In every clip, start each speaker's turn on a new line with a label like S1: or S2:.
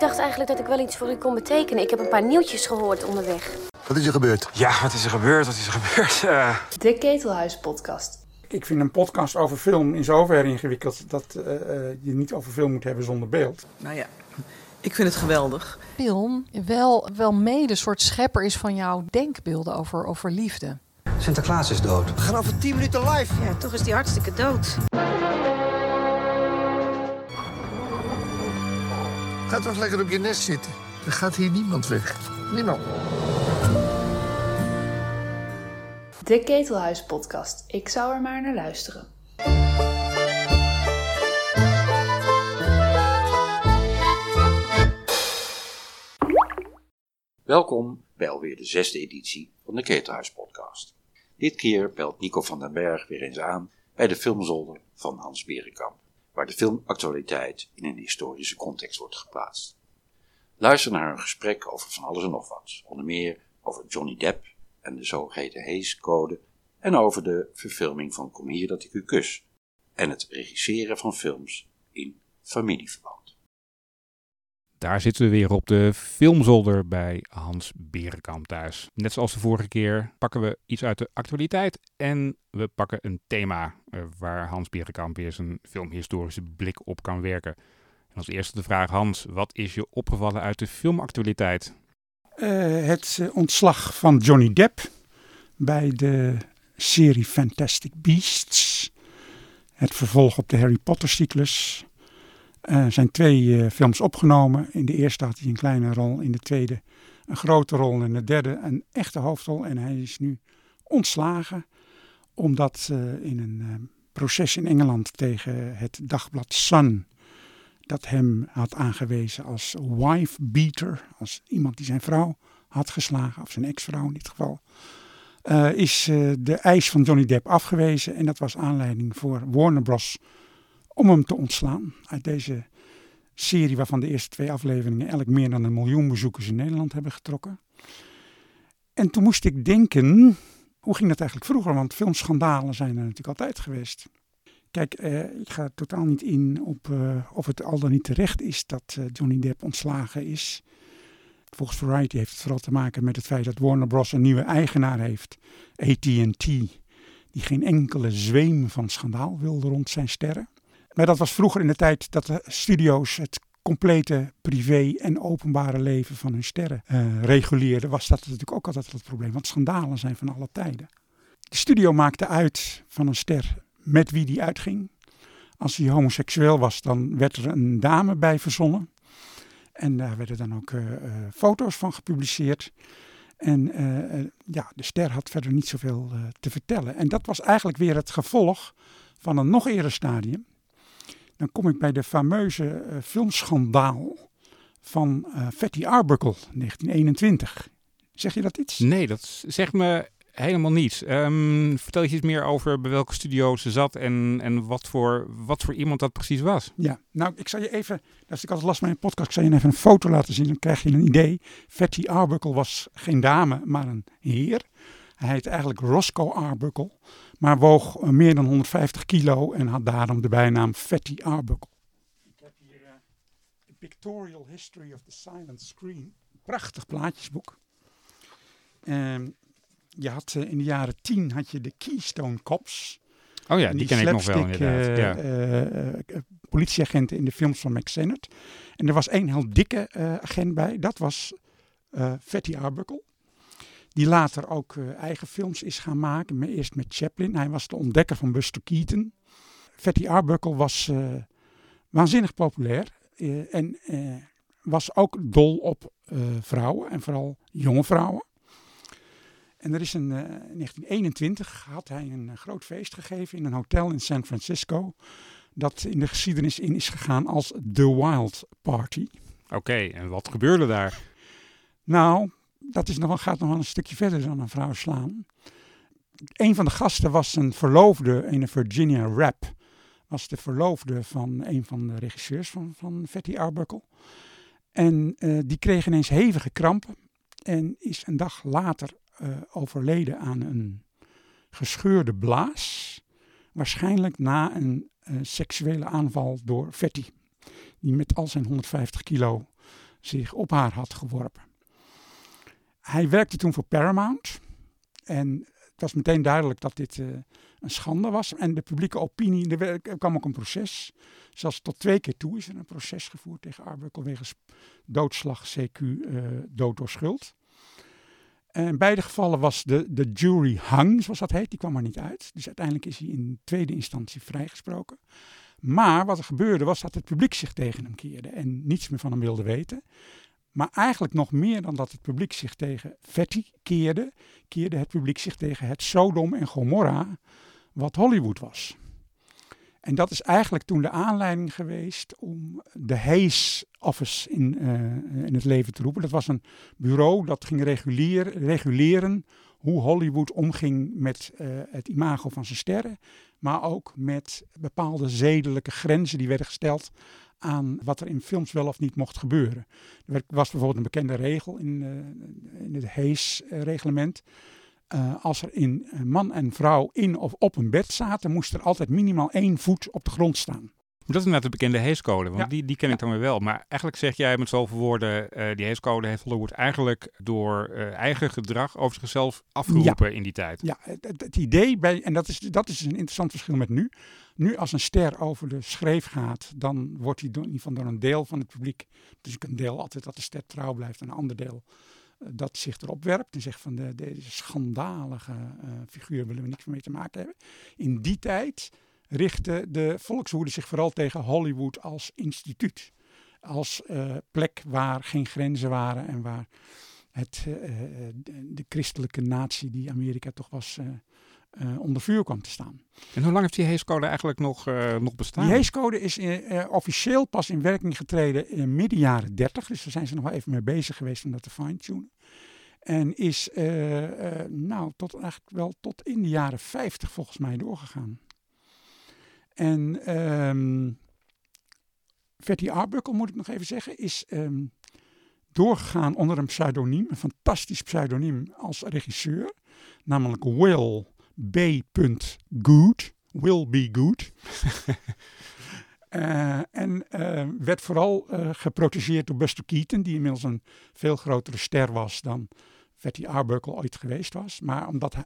S1: Ik dacht eigenlijk dat ik wel iets voor u kon betekenen. Ik heb een paar nieuwtjes gehoord onderweg.
S2: Wat is er gebeurd?
S3: Ja, wat is er gebeurd? Wat is er gebeurd? Uh...
S4: De Ketelhuis Podcast.
S5: Ik vind een podcast over film in zoverre ingewikkeld dat uh, je niet over film moet hebben zonder beeld.
S6: Nou ja, ik vind het geweldig.
S7: Film wel, wel mede een soort schepper is van jouw denkbeelden over, over liefde.
S8: Sinterklaas is dood.
S9: We gaan over 10 minuten live.
S1: Ja, toch is die hartstikke dood.
S2: Ga toch lekker op je nest zitten. Er gaat hier niemand weg. Niemand.
S4: De Ketelhuis Podcast. Ik zou er maar naar luisteren.
S10: Welkom bij alweer de zesde editie van de Ketelhuis Podcast. Dit keer belt Nico van den Berg weer eens aan bij de filmzolder van Hans Berenkamp, waar de filmactualiteit in een historische context wordt geplaatst. Luister naar een gesprek over van alles en nog wat, onder meer over Johnny Depp en de zogeheten Hayes-code en over de verfilming van Kom hier dat ik u kus en het regisseren van films in familieverband.
S11: Daar zitten we weer op de filmzolder bij Hans Berenkamp thuis. Net zoals de vorige keer pakken we iets uit de actualiteit en we pakken een thema eh, waar Hans Berenkamp weer zijn filmhistorische blik op kan werken. En als eerste de vraag, Hans, wat is je opgevallen uit de filmactualiteit?
S5: Uh, het ontslag van Johnny Depp bij de serie Fantastic Beasts. Het vervolg op de Harry Potter cyclus. Er zijn twee uh, films opgenomen. In de eerste had hij een kleine rol, in de tweede een grote rol in de derde een echte hoofdrol. En hij is nu ontslagen omdat uh, in een proces in Engeland tegen het dagblad Sun dat hem had aangewezen als wife beater, als iemand die zijn vrouw had geslagen, of zijn ex-vrouw in dit geval, is de eis van Johnny Depp afgewezen. En dat was aanleiding voor Warner Bros. Om hem te ontslaan uit deze serie waarvan de eerste twee afleveringen elk meer dan een miljoen bezoekers in Nederland hebben getrokken. En toen moest ik denken, hoe ging dat eigenlijk vroeger? Want filmschandalen zijn er natuurlijk altijd geweest. Kijk, uh, ik ga totaal niet in op uh, of het al dan niet terecht is dat uh, Johnny Depp ontslagen is. Volgens Variety heeft het vooral te maken met het feit dat Warner Bros. een nieuwe eigenaar heeft, AT&T, die geen enkele zweem van schandaal wilde rond zijn sterren. Maar dat was vroeger in de tijd dat de studio's het complete privé en openbare leven van hun sterren reguleerden, was dat natuurlijk ook altijd het probleem, want schandalen zijn van alle tijden. De studio maakte uit van een ster met wie die uitging. Als hij homoseksueel was, dan werd er een dame bij verzonnen. En daar werden dan ook uh, uh, foto's van gepubliceerd. En ja, de ster had verder niet zoveel te vertellen. En dat was eigenlijk weer het gevolg van een nog eerder stadium. Dan kom ik bij de fameuze filmschandaal van Fatty Arbuckle, 1921. Zeg je dat iets?
S11: Nee, dat zegt me helemaal niets. Um, vertel je iets meer over bij welke studio ze zat en, en wat, voor, wat voor iemand dat precies was?
S5: Ja, nou, ik zal je even, dat is ik altijd last met een podcast, ik zal je even een foto laten zien, dan krijg je een idee. Fatty Arbuckle was geen dame, maar een heer. Hij heet eigenlijk Roscoe Arbuckle, maar woog meer dan 150 kilo en had daarom de bijnaam Fatty Arbuckle. Ik heb hier uh, The Pictorial History of the Silent Screen. Prachtig plaatjesboek. Um, je had uh, in de jaren tien had je de Keystone Cops.
S11: Oh ja, die, die ken ik nog wel inderdaad. Ja.
S5: uh, politieagenten in de films van Max Sennett. En er was één heel dikke agent bij. Dat was Fatty Arbuckle. Die later ook eigen films is gaan maken. Maar eerst met Chaplin. Hij was de ontdekker van Buster Keaton. Fatty Arbuckle was waanzinnig populair. en was ook dol op vrouwen. En vooral jonge vrouwen. En er is een, uh, in 1921 had hij een uh, groot feest gegeven in een hotel in San Francisco. Dat in de geschiedenis in is gegaan als The Wild Party.
S11: Oké, okay, en wat gebeurde daar?
S5: Nou, dat is nog, gaat nog wel een stukje verder dan een vrouw slaan. Een van de gasten was een verloofde, een Virginia Rapp. Was de verloofde van een van de regisseurs van, van Fatty Arbuckle. En uh, die kreeg ineens hevige krampen. En is een dag later uh, overleden aan een gescheurde blaas. Waarschijnlijk na een uh, seksuele aanval door Fatty. Die met al zijn 150 kilo zich op haar had geworpen. Hij werkte toen voor Paramount. En het was meteen duidelijk dat dit uh, een schande was. En de publieke opinie, er kwam ook een proces. Zelfs tot twee keer toe is er een proces gevoerd tegen Arbuckle wegens doodslag, CQ, uh, dood door schuld. En in beide gevallen was de, de jury hung, zoals dat heet, die kwam er niet uit. Dus uiteindelijk is hij in tweede instantie vrijgesproken. Maar wat er gebeurde was dat het publiek zich tegen hem keerde en niets meer van hem wilde weten. Maar eigenlijk nog meer dan dat het publiek zich tegen Fatty keerde, keerde het publiek zich tegen het Sodom en Gomorra, wat Hollywood was. En dat is eigenlijk toen de aanleiding geweest om de Hayes Office in, uh, in het leven te roepen. Dat was een bureau dat ging reguleren, reguleren hoe Hollywood omging met uh, het imago van zijn sterren, maar ook met bepaalde zedelijke grenzen die werden gesteld aan wat er in films wel of niet mocht gebeuren. Er was bijvoorbeeld een bekende regel in, uh, in het Hayes-reglement. Uh, als er in man en vrouw in of op een bed zaten, moest er altijd minimaal één voet op de grond staan.
S11: Dat is inderdaad de bekende Heescode, want ja. die, die ken ik dan weer wel. Maar eigenlijk zeg jij met zoveel woorden, uh, die Heescode heeft Hollywood eigenlijk door uh, eigen gedrag over zichzelf afgeroepen
S5: ja.
S11: in die tijd.
S5: Ja, het, het, idee, bij, en dat is, dat is een interessant verschil met nu. Nu als een ster over de schreef gaat, dan wordt hij door, door een deel van het publiek, dus een deel altijd dat de ster trouw blijft en een ander deel dat zich erop werpt en zegt van de, deze schandalige uh, figuur willen we niks mee te maken hebben. In die tijd richtte de volkswoede zich vooral tegen Hollywood als instituut. Als uh, plek waar geen grenzen waren en waar het, de, de, christelijke natie die Amerika toch was uh, onder vuur kwam te staan.
S11: En hoe lang heeft die Hayes-code eigenlijk nog, uh, nog bestaan?
S5: Die Hayes-code is uh, officieel pas in werking getreden in midden jaren 30. Dus daar zijn ze nog wel even mee bezig geweest om dat te fine-tunen. En is nou, tot, eigenlijk wel tot in de jaren 50 volgens mij doorgegaan. En um, Fatty Arbuckle, moet ik nog even zeggen, is um, doorgegaan onder een pseudoniem, een fantastisch pseudoniem als regisseur, namelijk Will B. Good, will be good. uh, en uh, werd vooral uh, geprotegeerd door Buster Keaton, die inmiddels een veel grotere ster was dan Fatty Arbuckle ooit geweest was. Maar omdat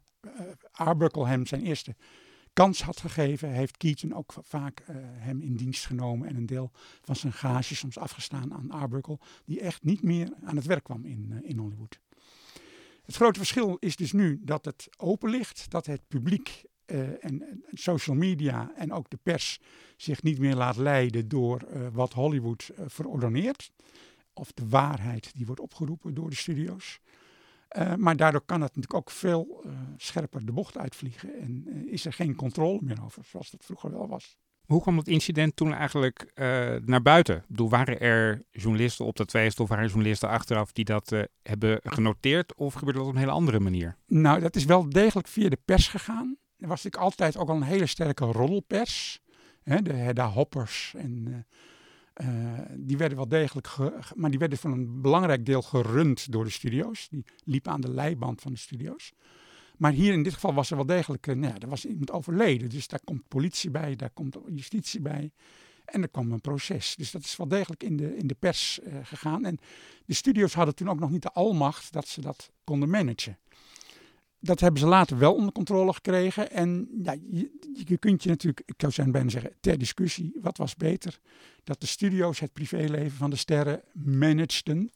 S5: Arbuckle hem zijn eerste kans had gegeven, heeft Keaton ook vaak hem in dienst genomen en een deel van zijn gage soms afgestaan aan Arbuckle, die echt niet meer aan het werk kwam in, in Hollywood. Het grote verschil is dus nu dat het open ligt, dat het publiek uh, en, social media en ook de pers zich niet meer laat leiden door uh, wat Hollywood uh, verordoneert. Of de waarheid die wordt opgeroepen door de studio's. maar daardoor kan het natuurlijk ook veel scherper de bocht uitvliegen en is er geen controle meer over, zoals dat vroeger wel was.
S11: Hoe kwam dat incident toen eigenlijk uh, naar buiten? Bedoel, waren er journalisten op dat feest of waren er journalisten achteraf die dat uh, hebben genoteerd? Of gebeurde dat op een hele andere manier?
S5: Nou, dat is wel degelijk via de pers gegaan. Er was natuurlijk altijd ook al een hele sterke roddelpers. De Hedda Hoppers en... Uh, die werden wel degelijk, maar die werden voor een belangrijk deel gerund door de studio's. Die liepen aan de leiband van de studio's. Maar hier in dit geval was er wel degelijk, uh, nou er was iemand overleden. Dus daar komt politie bij, daar komt justitie bij. En er kwam een proces. Dus dat is wel degelijk in de, in de pers uh, gegaan. En de studio's hadden toen ook nog niet de almacht dat ze dat konden managen. Dat hebben ze later wel onder controle gekregen. En ja, je, je kunt je natuurlijk, ik zou zijn bijna zeggen, ter discussie, wat was beter? Dat de studio's het privéleven van de sterren manageden.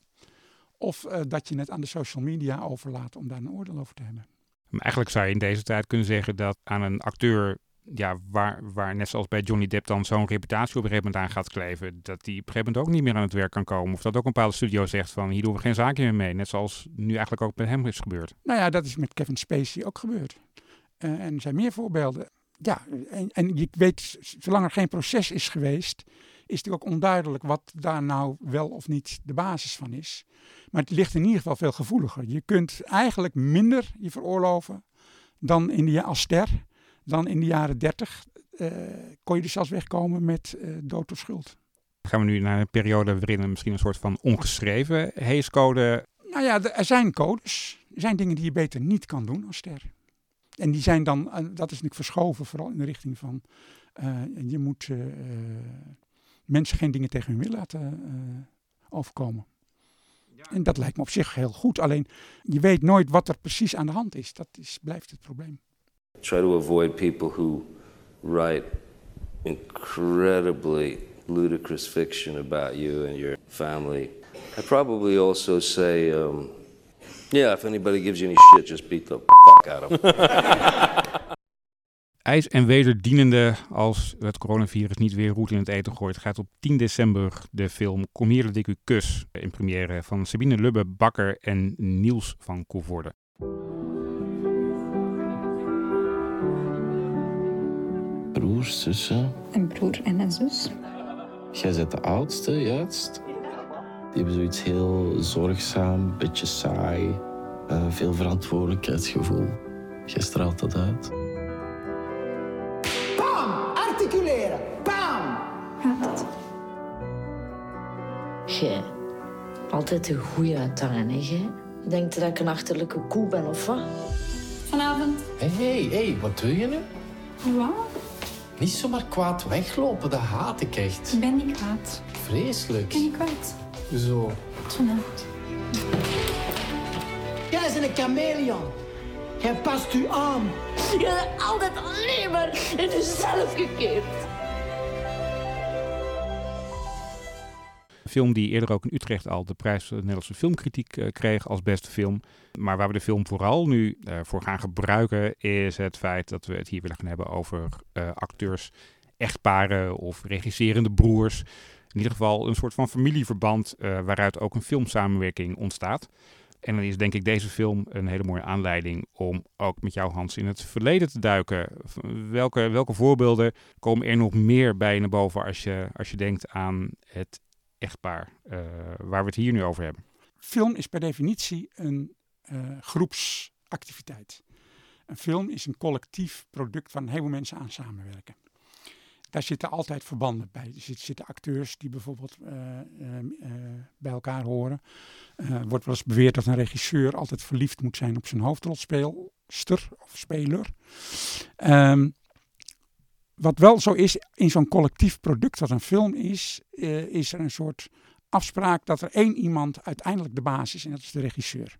S5: Of uh, dat je het aan de social media overlaat om daar een oordeel over te hebben.
S11: Maar eigenlijk zou je in deze tijd kunnen zeggen dat aan een acteur, ja, waar, waar net zoals bij Johnny Depp dan zo'n reputatie op een gegeven moment aan gaat kleven, dat die op een gegeven moment ook niet meer aan het werk kan komen. Of dat ook een bepaalde studio zegt van hier doen we geen zaken meer mee. Net zoals nu eigenlijk ook met hem is gebeurd.
S5: Nou ja, dat is met Kevin Spacey ook gebeurd. Uh, en er zijn meer voorbeelden. Ja, en, en je weet, zolang er geen proces is geweest, is het ook onduidelijk wat daar nou wel of niet de basis van is. Maar het ligt in ieder geval veel gevoeliger. Je kunt eigenlijk minder je veroorloven dan in de, als ster dan in de jaren 30. Uh, kon je dus zelfs wegkomen met uh, dood of schuld.
S11: Gaan we nu naar een periode waarin er misschien een soort van ongeschreven heescode...
S5: Nou ja, er zijn codes. Er zijn dingen die je beter niet kan doen als ster. En die zijn dan, uh, dat is natuurlijk verschoven, vooral in de richting van... Uh, je moet uh, mensen geen dingen tegen hun wil laten overkomen. En dat lijkt me op zich heel goed. Alleen je weet nooit wat er precies aan de hand is. Dat is, blijft het probleem.
S8: Try to avoid people who write incredibly ludicrous fiction about you and your family. I probably also say, um, yeah, if anybody gives you any shit, just beat the fuck out of them.
S11: IJs en wederdienende als het coronavirus niet weer roet in het eten gooit, gaat op 10 december de film Kom hier dat ik u kus in première van Sabine Lubbe Bakker en Niels van Koevoorde.
S9: Broers, zussen.
S12: Een broer en een zus.
S9: Jij bent de oudste, juist. Die hebben zoiets heel zorgzaam, beetje saai, uh, veel verantwoordelijkheidsgevoel. Jij straalt dat uit.
S13: Bam! Articuleren! Bam!
S14: Jij, altijd de goeie uithangen, hè? Denkt je dat ik een achterlijke koe ben, of wat?
S12: Vanavond.
S15: Hé, hé, hé, wat doe je nu?
S12: Wat?
S15: Niet zomaar kwaad weglopen, dat haat ik echt.
S12: Ik ben niet kwaad.
S15: Vreselijk.
S12: Ik ben niet kwaad.
S15: Zo.
S12: Vanavond.
S13: Jij bent een chameleon. Jij past u aan.
S14: Je bent altijd alleen maar in jezelf gekeerd.
S11: Een film die eerder ook in Utrecht al de prijs voor de Nederlandse filmkritiek uh, kreeg als beste film. Maar waar we de film vooral nu uh, voor gaan gebruiken is het feit dat we het hier willen gaan hebben over uh, acteurs, echtparen of regisserende broers. In ieder geval een soort van familieverband waaruit ook een filmsamenwerking ontstaat. En dan is denk ik deze film een hele mooie aanleiding om ook met jou Hans in het verleden te duiken. Welke, welke voorbeelden komen er nog meer bij naar boven als je, als je denkt aan het echtpaar uh, waar we het hier nu over hebben?
S5: Film is per definitie een uh, groepsactiviteit. Een film is een collectief product van heel veel mensen aan samenwerken. Daar zitten altijd verbanden bij. Er zitten acteurs die bijvoorbeeld uh, bij elkaar horen. wordt wel eens beweerd dat een regisseur altijd verliefd moet zijn op zijn hoofdrolspeelster of speler. Um, wat wel zo is in zo'n collectief product wat een film is, is er een soort afspraak dat er één iemand uiteindelijk de baas is en dat is de regisseur.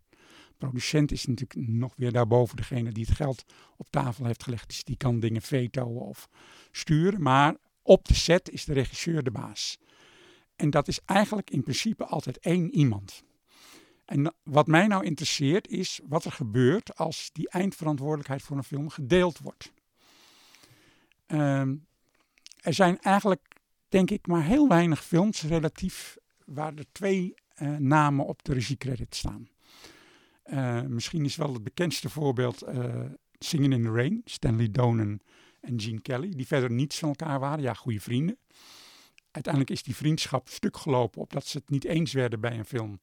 S5: Producent is natuurlijk nog weer daarboven degene die het geld op tafel heeft gelegd. Dus die kan dingen vetoen of sturen. Maar op de set is de regisseur de baas. En dat is eigenlijk in principe altijd één iemand. En wat mij nou interesseert is wat er gebeurt als die eindverantwoordelijkheid voor een film gedeeld wordt. Um, er zijn eigenlijk, denk ik, maar heel weinig films relatief waar er twee uh, namen op de regiecredit staan. Uh, misschien is wel het bekendste voorbeeld uh, Singing in the Rain, Stanley Donen en Gene Kelly, die verder niets van elkaar waren, ja, goede vrienden. Uiteindelijk is die vriendschap stuk gelopen op dat ze het niet eens werden bij een film.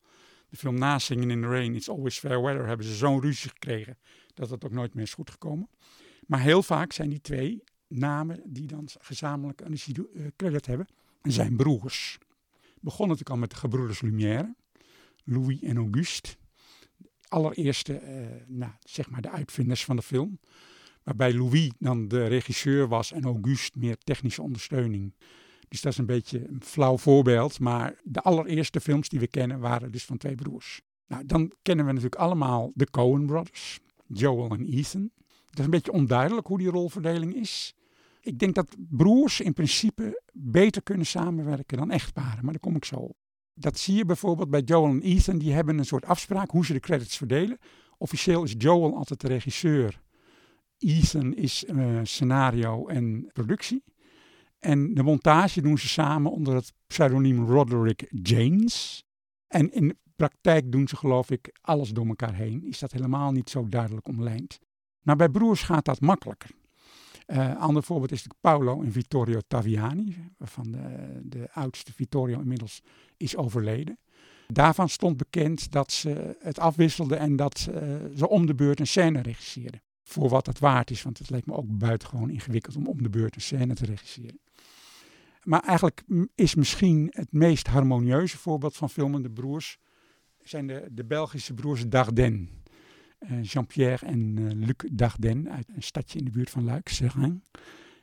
S5: De film na Singing in the Rain, It's Always Fair Weather, hebben ze zo'n ruzie gekregen dat het ook nooit meer is goed gekomen. Maar heel vaak zijn die twee namen die dan gezamenlijk een credit hebben, zijn broers. Begon natuurlijk al met de gebroeders Lumière, Louis en Auguste. Allereerste, uh, nou, zeg maar de uitvinders van de film. Waarbij Louis dan de regisseur was en Auguste meer technische ondersteuning. Dus dat is een beetje een flauw voorbeeld. Maar de allereerste films die we kennen waren dus van twee broers. Nou, dan kennen we natuurlijk allemaal de Coen Brothers, Joel en Ethan. Het is een beetje onduidelijk hoe die rolverdeling is. Ik denk dat broers in principe beter kunnen samenwerken dan echtparen, maar daar kom ik zo op. Dat zie je bijvoorbeeld bij Joel en Ethan, die hebben een soort afspraak hoe ze de credits verdelen. Officieel is Joel altijd de regisseur, Ethan is uh, scenario en productie. En de montage doen ze samen onder het pseudoniem Roderick James. En in praktijk doen ze geloof ik alles door elkaar heen. Is dat helemaal niet zo duidelijk omlijnd. Nou, bij broers gaat dat makkelijker. Uh, ander voorbeeld is Paolo en Vittorio Taviani, waarvan de, de oudste Vittorio inmiddels is overleden. Daarvan stond bekend dat ze het afwisselden en dat uh, ze om de beurt een scène regisseerden. Voor wat het waard is, want het leek me ook buitengewoon ingewikkeld om om de beurt een scène te regisseren. Maar eigenlijk is misschien het meest harmonieuze voorbeeld van filmende broers zijn de, de Belgische broers Dardenne. Uh, Jean-Pierre en uh, Luc Dardenne uit een stadje in de buurt van Luik, Serrain.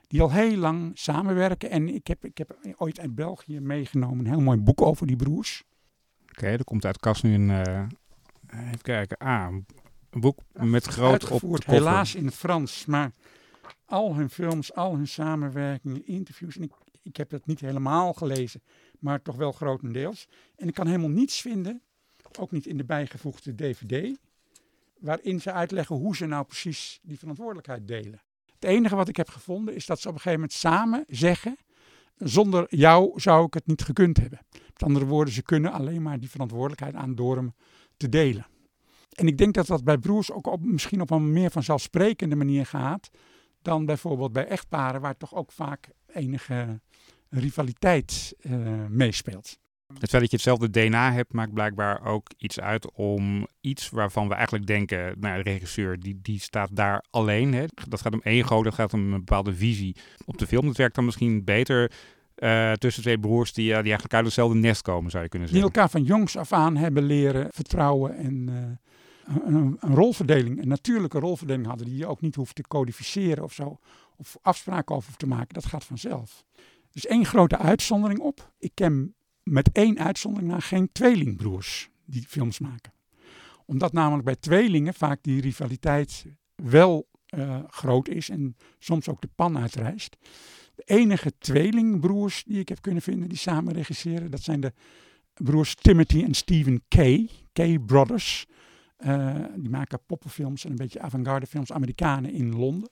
S5: Die al heel lang samenwerken. En ik heb, ik heb ooit uit België meegenomen een heel mooi boek over die broers.
S11: Oké, er komt uit kast nu een... eh, even kijken. Ah, een boek met groot op
S5: helaas in het Frans, maar al hun films, al hun samenwerkingen, interviews. En ik, ik heb dat niet helemaal gelezen, maar toch wel grotendeels. En ik kan helemaal niets vinden, ook niet in de bijgevoegde DVD, waarin ze uitleggen hoe ze nou precies die verantwoordelijkheid delen. Het enige wat ik heb gevonden is dat ze op een gegeven moment samen zeggen: zonder jou zou ik het niet gekund hebben. Met andere woorden, ze kunnen alleen maar die verantwoordelijkheid aan door hem te delen. En ik denk dat dat bij broers ook op, misschien op een meer vanzelfsprekende manier gaat dan bijvoorbeeld bij echtparen, waar toch ook vaak enige rivaliteit eh, meespeelt.
S11: Het feit dat je hetzelfde DNA hebt, maakt blijkbaar ook iets uit om iets waarvan we eigenlijk denken, nou, de regisseur die, die staat daar alleen. Hè. Dat gaat om ego, dat gaat om een bepaalde visie op de film. Dat werkt dan misschien beter eh, tussen twee broers die, eh, die eigenlijk uit hetzelfde nest komen, zou je kunnen
S5: Die
S11: zeggen.
S5: elkaar van jongs af aan hebben leren vertrouwen en eh, een, een, rolverdeling, een natuurlijke rolverdeling hadden, die je ook niet hoeft te codificeren of zo, of afspraken over te maken. Dat gaat vanzelf. Is één grote uitzondering op. Ik ken met één uitzondering na geen tweelingbroers die films maken. Omdat namelijk bij tweelingen vaak die rivaliteit wel eh, groot is en soms ook de pan uitrijst. De enige tweelingbroers die ik heb kunnen vinden die samen regisseren, dat zijn de broers Timothy en Stephen Kay, Kay Brothers. Eh, die maken poppenfilms en een beetje avant-garde films, Amerikanen in Londen.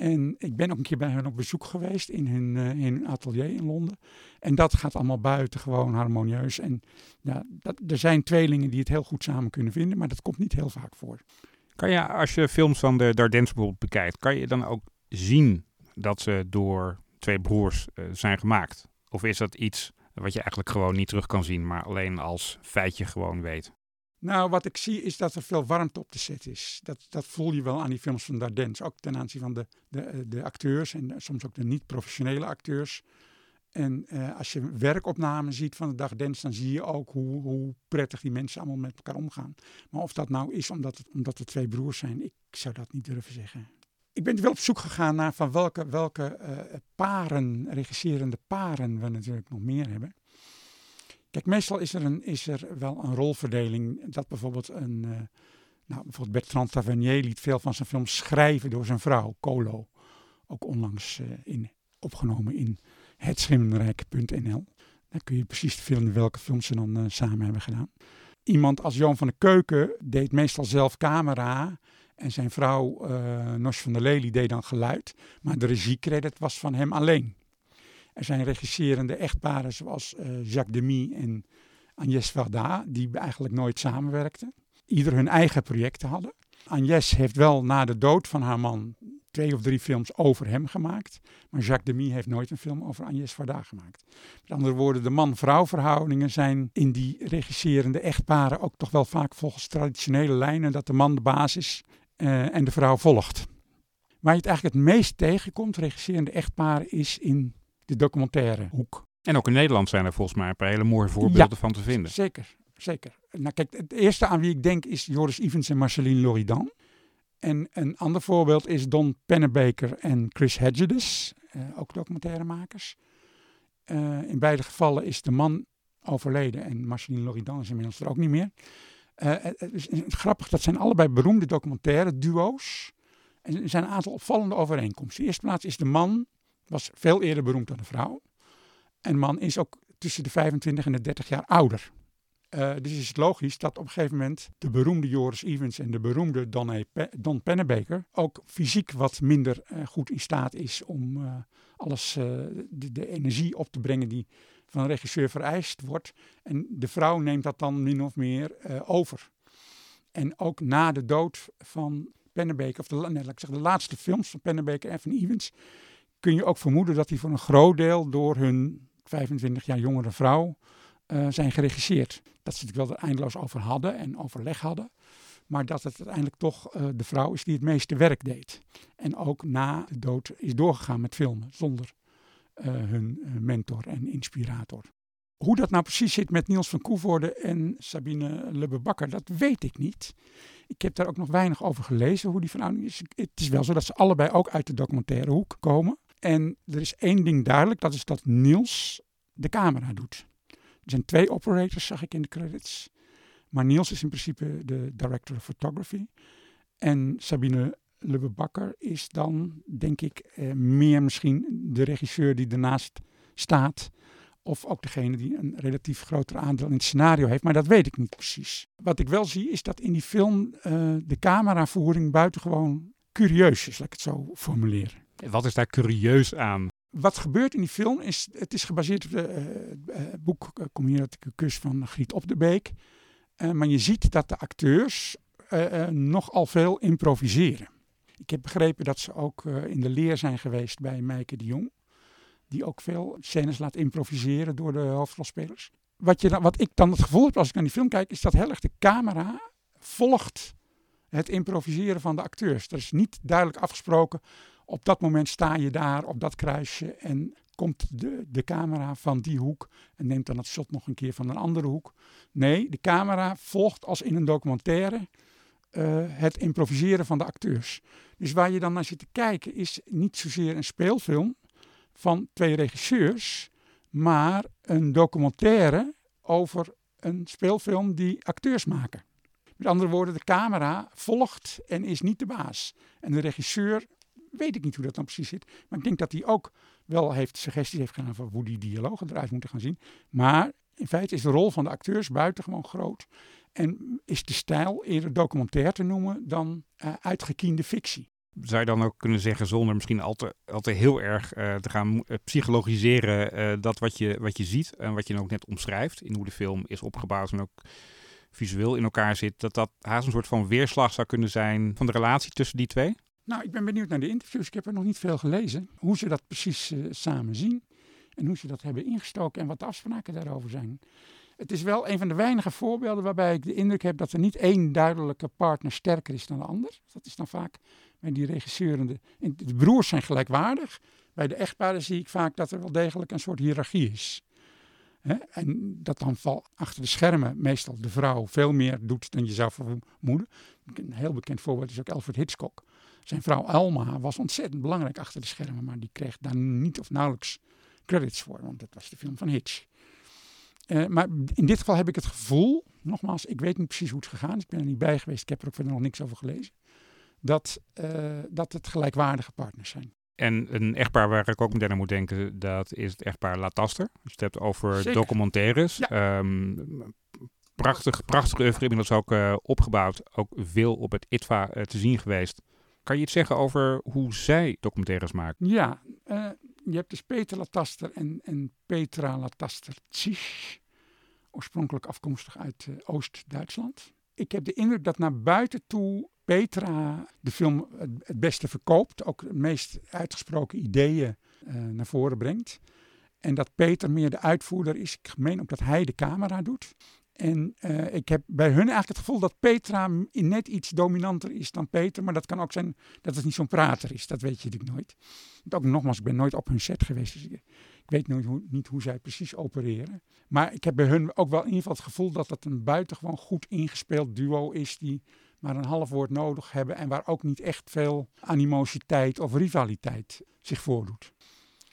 S5: En ik ben ook een keer bij hen op bezoek geweest in hun, eh, in atelier in Londen. En dat gaat allemaal buitengewoon harmonieus. En ja, dat, er zijn tweelingen die het heel goed samen kunnen vinden, maar dat komt niet heel vaak voor.
S11: Kan je, als je films van de Dardens bijvoorbeeld bekijkt, kan je dan ook zien dat ze door twee broers eh, zijn gemaakt? Of is dat iets wat je eigenlijk gewoon niet terug kan zien, maar alleen als feitje gewoon weet?
S5: Nou, wat ik zie is dat er veel warmte op de set is. Dat, dat voel je wel aan die films van Dardens. Ook ten aanzien van de, de, de acteurs en soms ook de niet-professionele acteurs. En eh, als je werkopnamen ziet van de Dardens, dan zie je ook hoe, hoe prettig die mensen allemaal met elkaar omgaan. Maar of dat nou is omdat het, omdat het twee broers zijn, ik zou dat niet durven zeggen. Ik ben wel op zoek gegaan naar van welke, welke eh, paren, regisserende paren we natuurlijk nog meer hebben. Kijk, meestal is er, een, is er wel een rolverdeling. Dat bijvoorbeeld een. eh, nou, bijvoorbeeld Bertrand Tavernier liet veel van zijn films schrijven door zijn vrouw, Colo. Ook onlangs eh, in, opgenomen in hetschimmenrijk.nl. Daar kun je precies vinden welke films ze dan eh, samen hebben gedaan. Iemand als Johan van der Keuken deed meestal zelf camera. En zijn vrouw, eh Nos van der Lely, deed dan geluid. Maar de regiecredit was van hem alleen. Er zijn regisserende echtparen zoals eh, Jacques Demy en Agnès Varda, die eigenlijk nooit samenwerkten. Ieder hun eigen projecten hadden. Agnès heeft wel na de dood van haar man twee of drie films over hem gemaakt. Maar Jacques Demy heeft nooit een film over Agnès Varda gemaakt. Met andere woorden, de man-vrouw verhoudingen zijn in die regisserende echtparen ook toch wel vaak volgens traditionele lijnen dat de man de baas is eh, en de vrouw volgt. Waar je het eigenlijk het meest tegenkomt, regisserende echtparen, is in de documentaire hoek.
S11: En ook in Nederland zijn er volgens mij een paar hele mooie voorbeelden van te vinden.
S5: Zeker, zeker. Nou kijk, het eerste aan wie ik denk is Joris Evans en Marceline Loridan. En een ander voorbeeld is Don Pennebaker en Chris Hedges, eh, ook documentairemakers. Eh, in beide gevallen is de man overleden en Marceline Loridan is inmiddels er ook niet meer. Eh, het is grappig, dat zijn allebei beroemde documentaire duo's. En er zijn een aantal opvallende overeenkomsten. In de eerste plaats is de man, was veel eerder beroemd dan de vrouw. En man is ook tussen de 25 en de 30 jaar ouder. Uh, dus is het logisch dat op een gegeven moment de beroemde Joris Evans en de beroemde Don, e. Don Pennebaker ook fysiek wat minder uh, goed in staat is om uh, alles, de, de, energie op te brengen die van een regisseur vereist wordt. En de vrouw neemt dat dan min of meer over. En ook na de dood van Pennebaker, of de, de laatste films van Pennebaker en van Evans, kun je ook vermoeden dat die voor een groot deel door hun 25 jaar jongere vrouw uh, zijn geregisseerd. Dat ze het wel er eindeloos over hadden en overleg hadden. Maar dat het uiteindelijk toch uh, de vrouw is die het meeste werk deed. En ook na de dood is doorgegaan met filmen zonder uh, hun mentor en inspirator. Hoe dat nou precies zit met Niels van Koevoorde en Sabine Lubbe-Bakker, dat weet ik niet. Ik heb daar ook nog weinig over gelezen, hoe die verhouding is. Het is wel zo dat ze allebei ook uit de documentaire hoek komen. En er is één ding duidelijk, dat is dat Niels de camera doet. zijn twee operators, zag ik in de credits. Maar Niels is in principe de director of photography. En Sabine Lubbe-Bakker is dan, denk ik, eh, meer misschien de regisseur die ernaast staat. Of ook degene die een relatief groter aandeel in het scenario heeft. Maar dat weet ik niet precies. Wat ik wel zie is dat in die film eh, de cameravoering buitengewoon curieus is, laat ik het zo formuleren.
S11: Wat is daar curieus aan?
S5: Wat gebeurt in die film is, het is gebaseerd op het boek uh, Kom hier dat ik kus van Griet Op de Beek. maar je ziet dat de acteurs nogal veel improviseren. Ik heb begrepen dat ze ook in de leer zijn geweest bij Meike de Jong die ook veel scènes laat improviseren door de hoofdrolspelers. Wat, je wat ik dan het gevoel heb als ik naar die film kijk, is dat heel erg de camera volgt het improviseren van de acteurs. Er is niet duidelijk afgesproken, op dat moment sta je daar op dat kruisje en komt de, de camera van die hoek en neemt dan het shot nog een keer van een andere hoek. Nee, de camera volgt als in een documentaire uh, het improviseren van de acteurs. Dus waar je dan naar zit te kijken is niet zozeer een speelfilm, van twee regisseurs, maar een documentaire over een speelfilm die acteurs maken. Met andere woorden, de camera volgt en is niet de baas. En de regisseur, weet ik niet hoe dat dan precies zit, maar ik denk dat hij ook wel heeft suggesties heeft gedaan van hoe die dialogen eruit moeten gaan zien. Maar in feite is de rol van de acteurs buitengewoon groot. En is de stijl eerder documentair te noemen dan uh, uitgekiende fictie
S11: zou je dan ook kunnen zeggen, zonder misschien al te, al te heel erg uh, te gaan uh, psychologiseren, dat wat je, wat je ziet en wat je ook net omschrijft, in hoe de film is opgebouwd en ook visueel in elkaar zit, dat dat haast een soort van weerslag zou kunnen zijn van de relatie tussen die twee?
S5: Nou, ik ben benieuwd naar de interviews. Ik heb er nog niet veel gelezen. Hoe ze dat precies samen zien en hoe ze dat hebben ingestoken en wat de afspraken daarover zijn. Het is wel een van de weinige voorbeelden waarbij ik de indruk heb dat er niet één duidelijke partner sterker is dan de ander. Dat is dan vaak bij die regisseuren. De, de broers zijn gelijkwaardig. Bij de echtparen zie ik vaak dat er wel degelijk een soort hiërarchie is. En dat dan val achter de schermen meestal de vrouw veel meer doet dan je zou vermoeden. Een heel bekend voorbeeld is ook Alfred Hitchcock. Zijn vrouw Alma was ontzettend belangrijk achter de schermen, maar die kreeg daar niet of nauwelijks credits voor, want dat was de film van Hitch. Uh, maar in dit geval heb ik het gevoel, nogmaals, ik weet niet precies hoe het gegaan is. Ik ben er niet bij geweest, ik heb er ook verder nog niks over gelezen. Dat, uh, dat het gelijkwaardige partners zijn.
S11: En een echtpaar waar ik ook meteen aan moet denken, dat is het echtpaar Lataster. Als je het hebt over
S5: Zeker.
S11: documentaires.
S5: Ja.
S11: Um, prachtig, prachtig oeuvre, inmiddels ook uh, opgebouwd. Ook veel op het ITVA te zien geweest. Kan je iets zeggen over hoe zij documentaires maken?
S5: Ja, je hebt dus Peter Lataster en, en Petra Lataster Zisch, oorspronkelijk afkomstig uit uh, Oost-Duitsland. Ik heb de indruk dat naar buiten toe Petra de film het, beste verkoopt, ook de meest uitgesproken ideeën uh, naar voren brengt. En dat Peter meer de uitvoerder is. Ik meen ook dat hij de camera doet. En uh, ik heb bij hun eigenlijk het gevoel dat Petra net iets dominanter is dan Peter. Maar dat kan ook zijn dat het niet zo'n prater is. Dat weet je natuurlijk nooit. Want ook nogmaals, ik ben nooit op hun set geweest. Dus ik, ik weet nooit hoe, niet hoe zij precies opereren. Maar ik heb bij hun ook wel in ieder geval het gevoel dat het een buitengewoon goed ingespeeld duo is. Die maar een half woord nodig hebben. En waar ook niet echt veel animositeit of rivaliteit zich voordoet.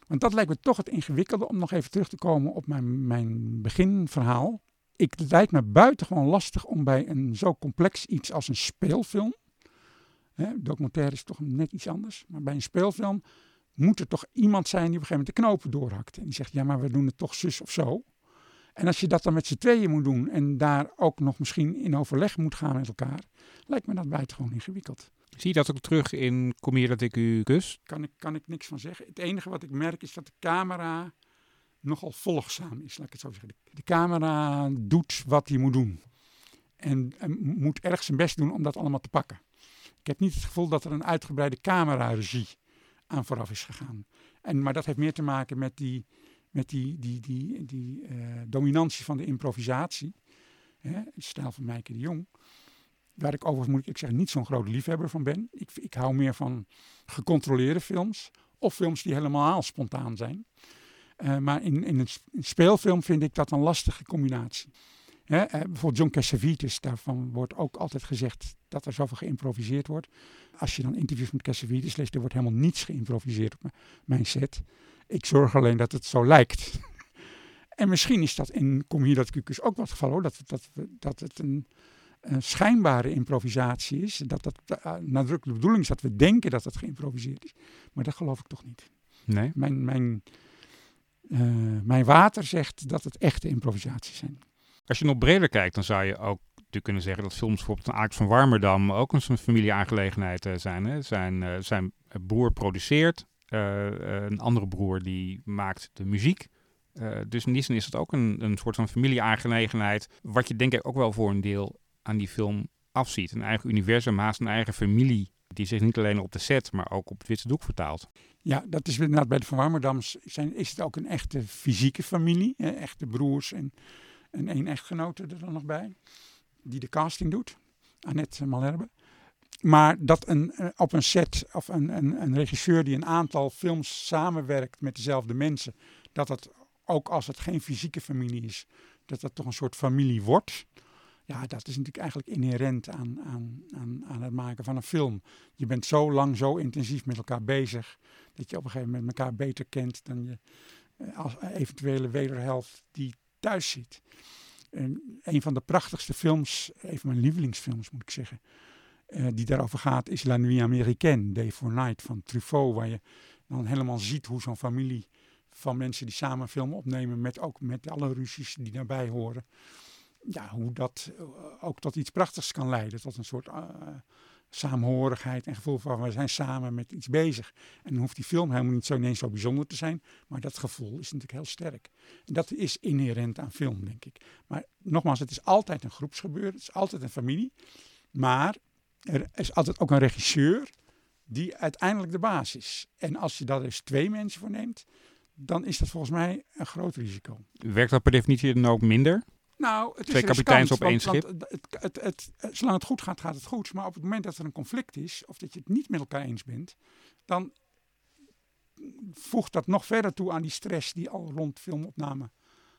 S5: Want dat lijkt me toch het ingewikkelde om nog even terug te komen op mijn, mijn beginverhaal ik, het lijkt me buitengewoon lastig om bij een zo complex iets als een speelfilm. Hè, documentaire is toch net iets anders. Maar bij een speelfilm moet er toch iemand zijn die op een gegeven moment de knopen doorhakt. En die zegt, ja, maar we doen het toch zus of zo. En als je dat dan met z'n tweeën moet doen en daar ook nog misschien in overleg moet gaan met elkaar, lijkt me dat buitengewoon ingewikkeld.
S11: Zie je dat ook terug in Kom hier dat ik u kus?
S5: Kan ik, kan ik niks van zeggen. Het enige wat ik merk is dat de camera nogal volgzaam is, laat ik het zo zeggen. De, camera doet wat hij moet doen. En, moet erg zijn best doen om dat allemaal te pakken. Ik heb niet het gevoel dat er een uitgebreide cameraregie aan vooraf is gegaan. En, maar dat heeft meer te maken met die, met die, die, die, die uh, dominantie van de improvisatie. Hè, stijl van Meike de Jong. Waar ik overigens, moet ik zeggen, niet zo'n groot liefhebber van ben. Ik, ik hou meer van gecontroleerde films. Of films die helemaal spontaan zijn. Uh, maar in, in een speelfilm vind ik dat een lastige combinatie. Hè, uh, bijvoorbeeld John Cassavetes, daarvan wordt ook altijd gezegd dat er zoveel geïmproviseerd wordt. Als je dan interviews met Cassavetes leest, er wordt helemaal niets geïmproviseerd op mijn set. Ik zorg alleen dat het zo lijkt. En misschien is dat in Kom hier dat Cucus ook wat geval hoor. Dat, dat, dat het een, schijnbare improvisatie is. Dat dat uh, nadrukkelijk de bedoeling is dat we denken dat het geïmproviseerd is. Maar dat geloof ik toch niet.
S11: Nee?
S5: Mijn, mijn, mijn water zegt dat het echte improvisaties zijn.
S11: Als je nog breder kijkt, dan zou je ook kunnen zeggen dat films bijvoorbeeld Aard van Warmerdam ook een familieaangelegenheid uh, zijn. Hè? Zijn, uh, zijn broer produceert, een andere broer die maakt de muziek. Dus in die is het ook een, een soort van familieaangelegenheid. Wat je denk ik ook wel voor een deel aan die film afziet. Een eigen universum, haast een eigen familie. Die zich niet alleen op de set, maar ook op het witte doek vertaalt.
S5: Ja, dat is inderdaad bij de Van Warmerdams zijn, is het ook een echte fysieke familie. Hè? Echte broers en, en één echtgenote er dan nog bij. Die de casting doet. Annette Malherbe. Maar dat een, op een set of een, een, een regisseur die een aantal films samenwerkt met dezelfde mensen. Dat dat ook als het geen fysieke familie is, dat dat toch een soort familie wordt. Ja, dat is natuurlijk eigenlijk inherent aan, aan, aan, aan het maken van een film. Je bent zo lang, zo intensief met elkaar bezig, dat je op een gegeven moment elkaar beter kent dan je als eventuele wederhelft die thuis zit. En een van de prachtigste films, een van mijn lievelingsfilms moet ik zeggen, uh, die daarover gaat, is La Nuit Américaine, Day for Night van Truffaut, waar je dan helemaal ziet hoe zo'n familie van mensen die samen een film opnemen, met ook met alle ruzies die daarbij horen. Ja, hoe dat uh, ook tot iets prachtigs kan leiden, tot een soort uh, saamhorigheid en gevoel van we zijn samen met iets bezig. En dan hoeft die film helemaal niet zo ineens zo bijzonder te zijn, maar dat gevoel is natuurlijk heel sterk. En dat is inherent aan film, denk ik. Maar nogmaals, het is altijd een groepsgebeuren, het is altijd een familie, maar er is altijd ook een regisseur die uiteindelijk de baas is. En als je daar dus twee mensen voor neemt, dan is dat volgens mij een groot risico.
S11: Werkt dat per definitie dan ook minder?
S5: Nou, het
S11: Twee
S5: is
S11: kapiteins
S5: riskant,
S11: op één schip?
S5: Want het, het, het, zolang het goed gaat, gaat het goed. Maar op het moment dat er een conflict is, of dat je het niet met elkaar eens bent, dan voegt dat nog verder toe aan die stress die al rond filmopname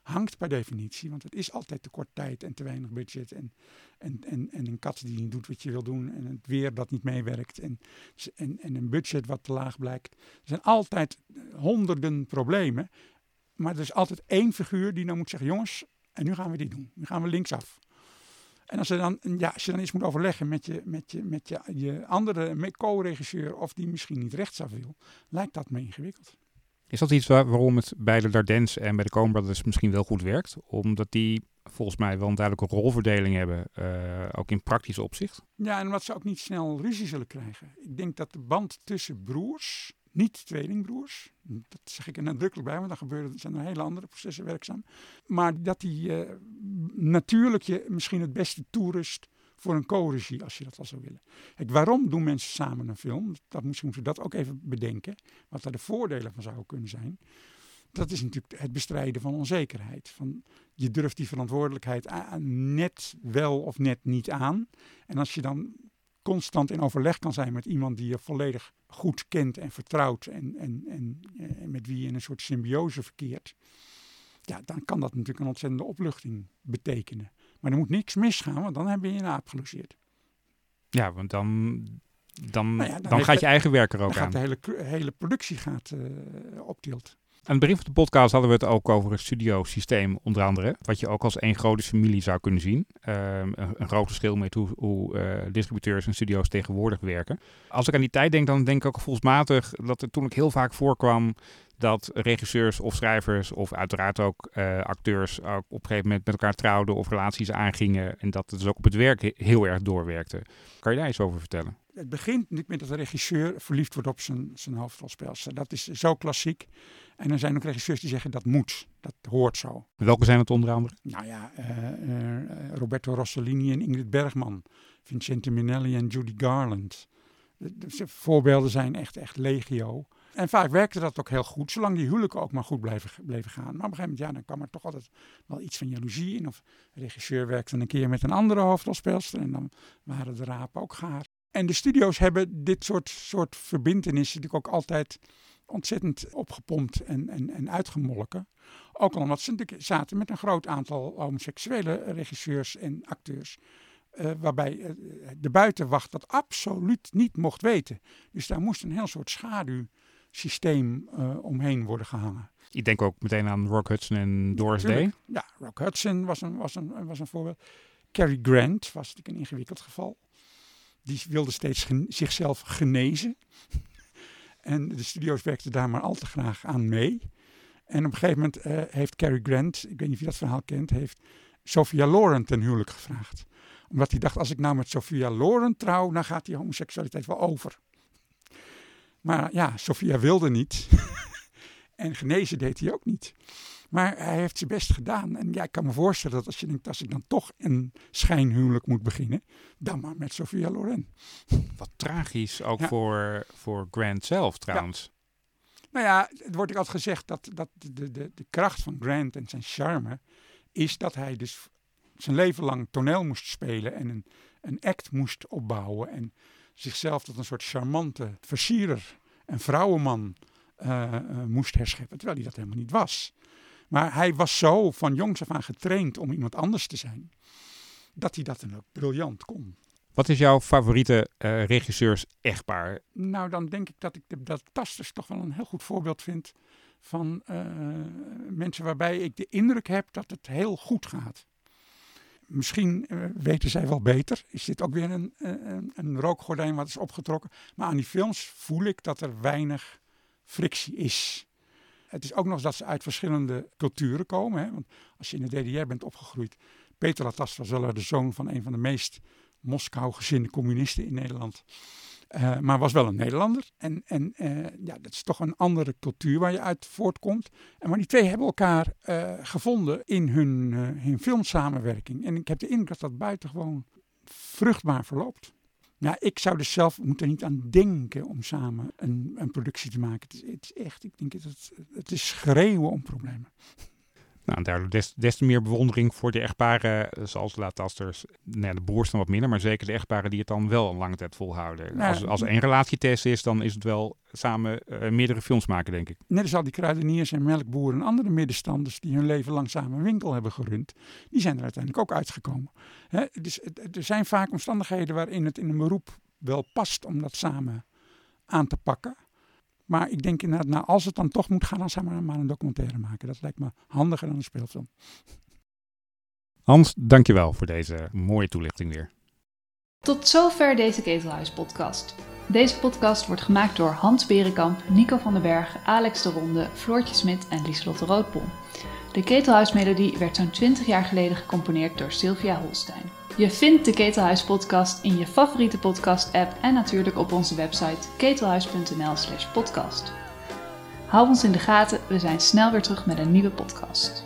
S5: hangt per definitie. Want het is altijd te kort tijd en te weinig budget. En, en, en, en een kat die niet doet wat je wil doen. En het weer dat niet meewerkt. En, en, en een budget wat te laag blijkt. Er zijn altijd honderden problemen. Maar er is altijd één figuur die dan moet zeggen: jongens, en nu gaan we dit doen. Nu gaan we linksaf. En als, er dan, ja, als je dan eens moet overleggen met je, met je, met je, je andere co-regisseur. of die misschien niet rechtsaf wil, lijkt dat me ingewikkeld.
S11: Is dat iets waar, waarom het bij de Dardens en bij de Coen Brothers misschien wel goed werkt? Omdat die volgens mij wel een duidelijke rolverdeling hebben, uh, ook in praktisch opzicht.
S5: Ja, en omdat ze ook niet snel ruzie zullen krijgen. Ik denk dat de band tussen broers, niet tweelingbroers, dat zeg ik er nadrukkelijk bij, want dan gebeuren, zijn er hele andere processen werkzaam. Maar dat die uh, natuurlijk je misschien het beste toerust voor een co-regie, als je dat al zou willen. Kijk, waarom doen mensen samen een film? Dat moeten we dat ook even bedenken. Wat daar de voordelen van zouden kunnen zijn. Dat is natuurlijk het bestrijden van onzekerheid. Van, je durft die verantwoordelijkheid net wel of net niet aan. En als je dan constant in overleg kan zijn met iemand die je volledig goed kent en vertrouwt. En, en, en, en met wie je in een soort symbiose verkeert. Ja, dan kan dat natuurlijk een ontzettende opluchting betekenen. Maar er moet niks misgaan, want dan heb je een aap gelogeerd.
S11: Ja, want dan, dan,
S5: Nou ja,
S11: dan, gaat je eigen werk er
S5: dan
S11: ook
S5: gaat
S11: aan.
S5: De hele, hele productie gaat eh op tilt.
S11: Aan het begin van de podcast hadden we het ook over het studiosysteem, onder andere. Wat je ook als één grote familie zou kunnen zien. Ehm, een, groot verschil met hoe, eh, distributeurs en studio's tegenwoordig werken. Als ik aan die tijd denk, dan denk ik ook gevoelsmatig dat het toen ook heel vaak voorkwam dat regisseurs of schrijvers of uiteraard ook eh, acteurs ook op een gegeven moment met elkaar trouwden of relaties aangingen. En dat het dus ook op het werk he- heel erg doorwerkte. Kan je daar iets over vertellen?
S5: Het begint natuurlijk met dat de regisseur verliefd wordt op zijn, zijn hoofdrolspeelster. Dat is zo klassiek. En er zijn ook regisseurs die zeggen dat moet, dat hoort zo.
S11: Welke zijn het onder andere?
S5: Nou ja, eh, eh, Roberto Rossellini en Ingrid Bergman, Vincente Minnelli en Judy Garland. De, de voorbeelden zijn echt, echt legio. En vaak werkte dat ook heel goed, zolang die huwelijken ook maar goed bleven, gaan. Maar op een gegeven moment, ja, dan kwam er toch altijd wel iets van jaloezie in. Of de regisseur werkte een keer met een andere hoofdrolspeelster en dan waren de rapen ook gaar. En de studio's hebben dit soort, soort verbintenissen natuurlijk ook altijd ontzettend opgepompt en, en, en uitgemolken. Ook al omdat ze natuurlijk zaten met een groot aantal homoseksuele regisseurs en acteurs. eh, waarbij eh, de buitenwacht dat absoluut niet mocht weten. Dus daar moest een heel soort schaduw systeem eh, omheen worden gehangen.
S11: Ik denk ook meteen aan Rock Hudson en Doris Day.
S5: Ja, Rock Hudson was een, was, een, was een voorbeeld. Cary Grant was natuurlijk een ingewikkeld geval. Die wilde steeds gen- zichzelf genezen. en de studio's werkten daar maar al te graag aan mee. En op een gegeven moment eh, heeft Cary Grant, ik weet niet of je dat verhaal kent, heeft Sophia Loren ten huwelijk gevraagd. Omdat hij dacht, als ik nou met Sophia Loren trouw, dan gaat die homoseksualiteit wel over. Maar ja, Sophia wilde niet. en genezen deed hij ook niet. Maar hij heeft zijn best gedaan. En ja, ik kan me voorstellen dat als je denkt, als ik dan toch een schijnhuwelijk moet beginnen, dan maar met Sophia Loren.
S11: Wat tragisch, ook
S5: Ja.
S11: voor, voor Grant zelf trouwens.
S5: Nou ja, het wordt ook altijd gezegd dat, dat de, de, de kracht van Grant en zijn charme is dat hij dus zijn leven lang toneel moest spelen en een, een act moest opbouwen en zichzelf tot een soort charmante versierer en vrouwenman eh, eh, moest herscheppen, terwijl hij dat helemaal niet was. Maar hij was zo van jongs af aan getraind om iemand anders te zijn, dat hij dat dan ook briljant kon.
S11: Wat is jouw favoriete eh, regisseurs-echtpaar?
S5: Nou, dan denk ik dat ik de, dat Tasters toch wel een heel goed voorbeeld vind van mensen waarbij ik de indruk heb dat het heel goed gaat. Misschien eh, weten zij wel beter. Is dit ook weer een, eh, een, een rookgordijn wat is opgetrokken. Maar aan die films voel ik dat er weinig frictie is. Het is ook nog dat ze uit verschillende culturen komen. Hè? Want als je in de DDR bent opgegroeid. Peter Latas was wel de zoon van een van de meest Moskou gezinde communisten in Nederland. Eh, maar was wel een Nederlander. En, en eh, ja, dat is toch een andere cultuur waar je uit voortkomt. En maar die twee hebben elkaar eh, gevonden in hun, hun filmsamenwerking. En ik heb de indruk dat dat buitengewoon vruchtbaar verloopt. Ja, ik zou dus zelf moet er niet aan denken om samen een, een productie te maken. Het is, echt, ik denk, het, het is schreeuwen om problemen.
S11: Nou, daardoor des, des te meer bewondering voor de echtparen eh, zoals de Latasters. Nou, de broers dan wat minder, maar zeker de echtparen die het dan wel een lange tijd volhouden.
S5: Nou,
S11: als, als er één relatietest is, dan is het wel samen eh, meerdere films maken, denk ik.
S5: Net als al die kruideniers en melkboeren en andere middenstanders die hun leven lang samen een winkel hebben gerund, die zijn er uiteindelijk ook uitgekomen. Hè, dus er zijn vaak omstandigheden waarin het in een beroep wel past om dat samen aan te pakken. Maar ik denk inderdaad, nou, als het dan toch moet gaan, dan zou maar, maar een documentaire maken. Dat lijkt me handiger dan een speelfilm.
S11: Hans, dankjewel voor deze mooie toelichting weer.
S4: Tot zover deze Ketelhuis podcast. Deze podcast wordt gemaakt door Hans Berenkamp, Nico van den Berg, Alex de Ronde, Floortje Smit en Lieselotte Roodbol. De Ketelhuismelodie werd zo'n 20 jaar geleden gecomponeerd door Sylvia Holstein. Je vindt de Ketelhuis podcast in je favoriete podcast app en natuurlijk op onze website ketelhuis.nl slash podcast. Hou ons in de gaten, we zijn snel weer terug met een nieuwe podcast.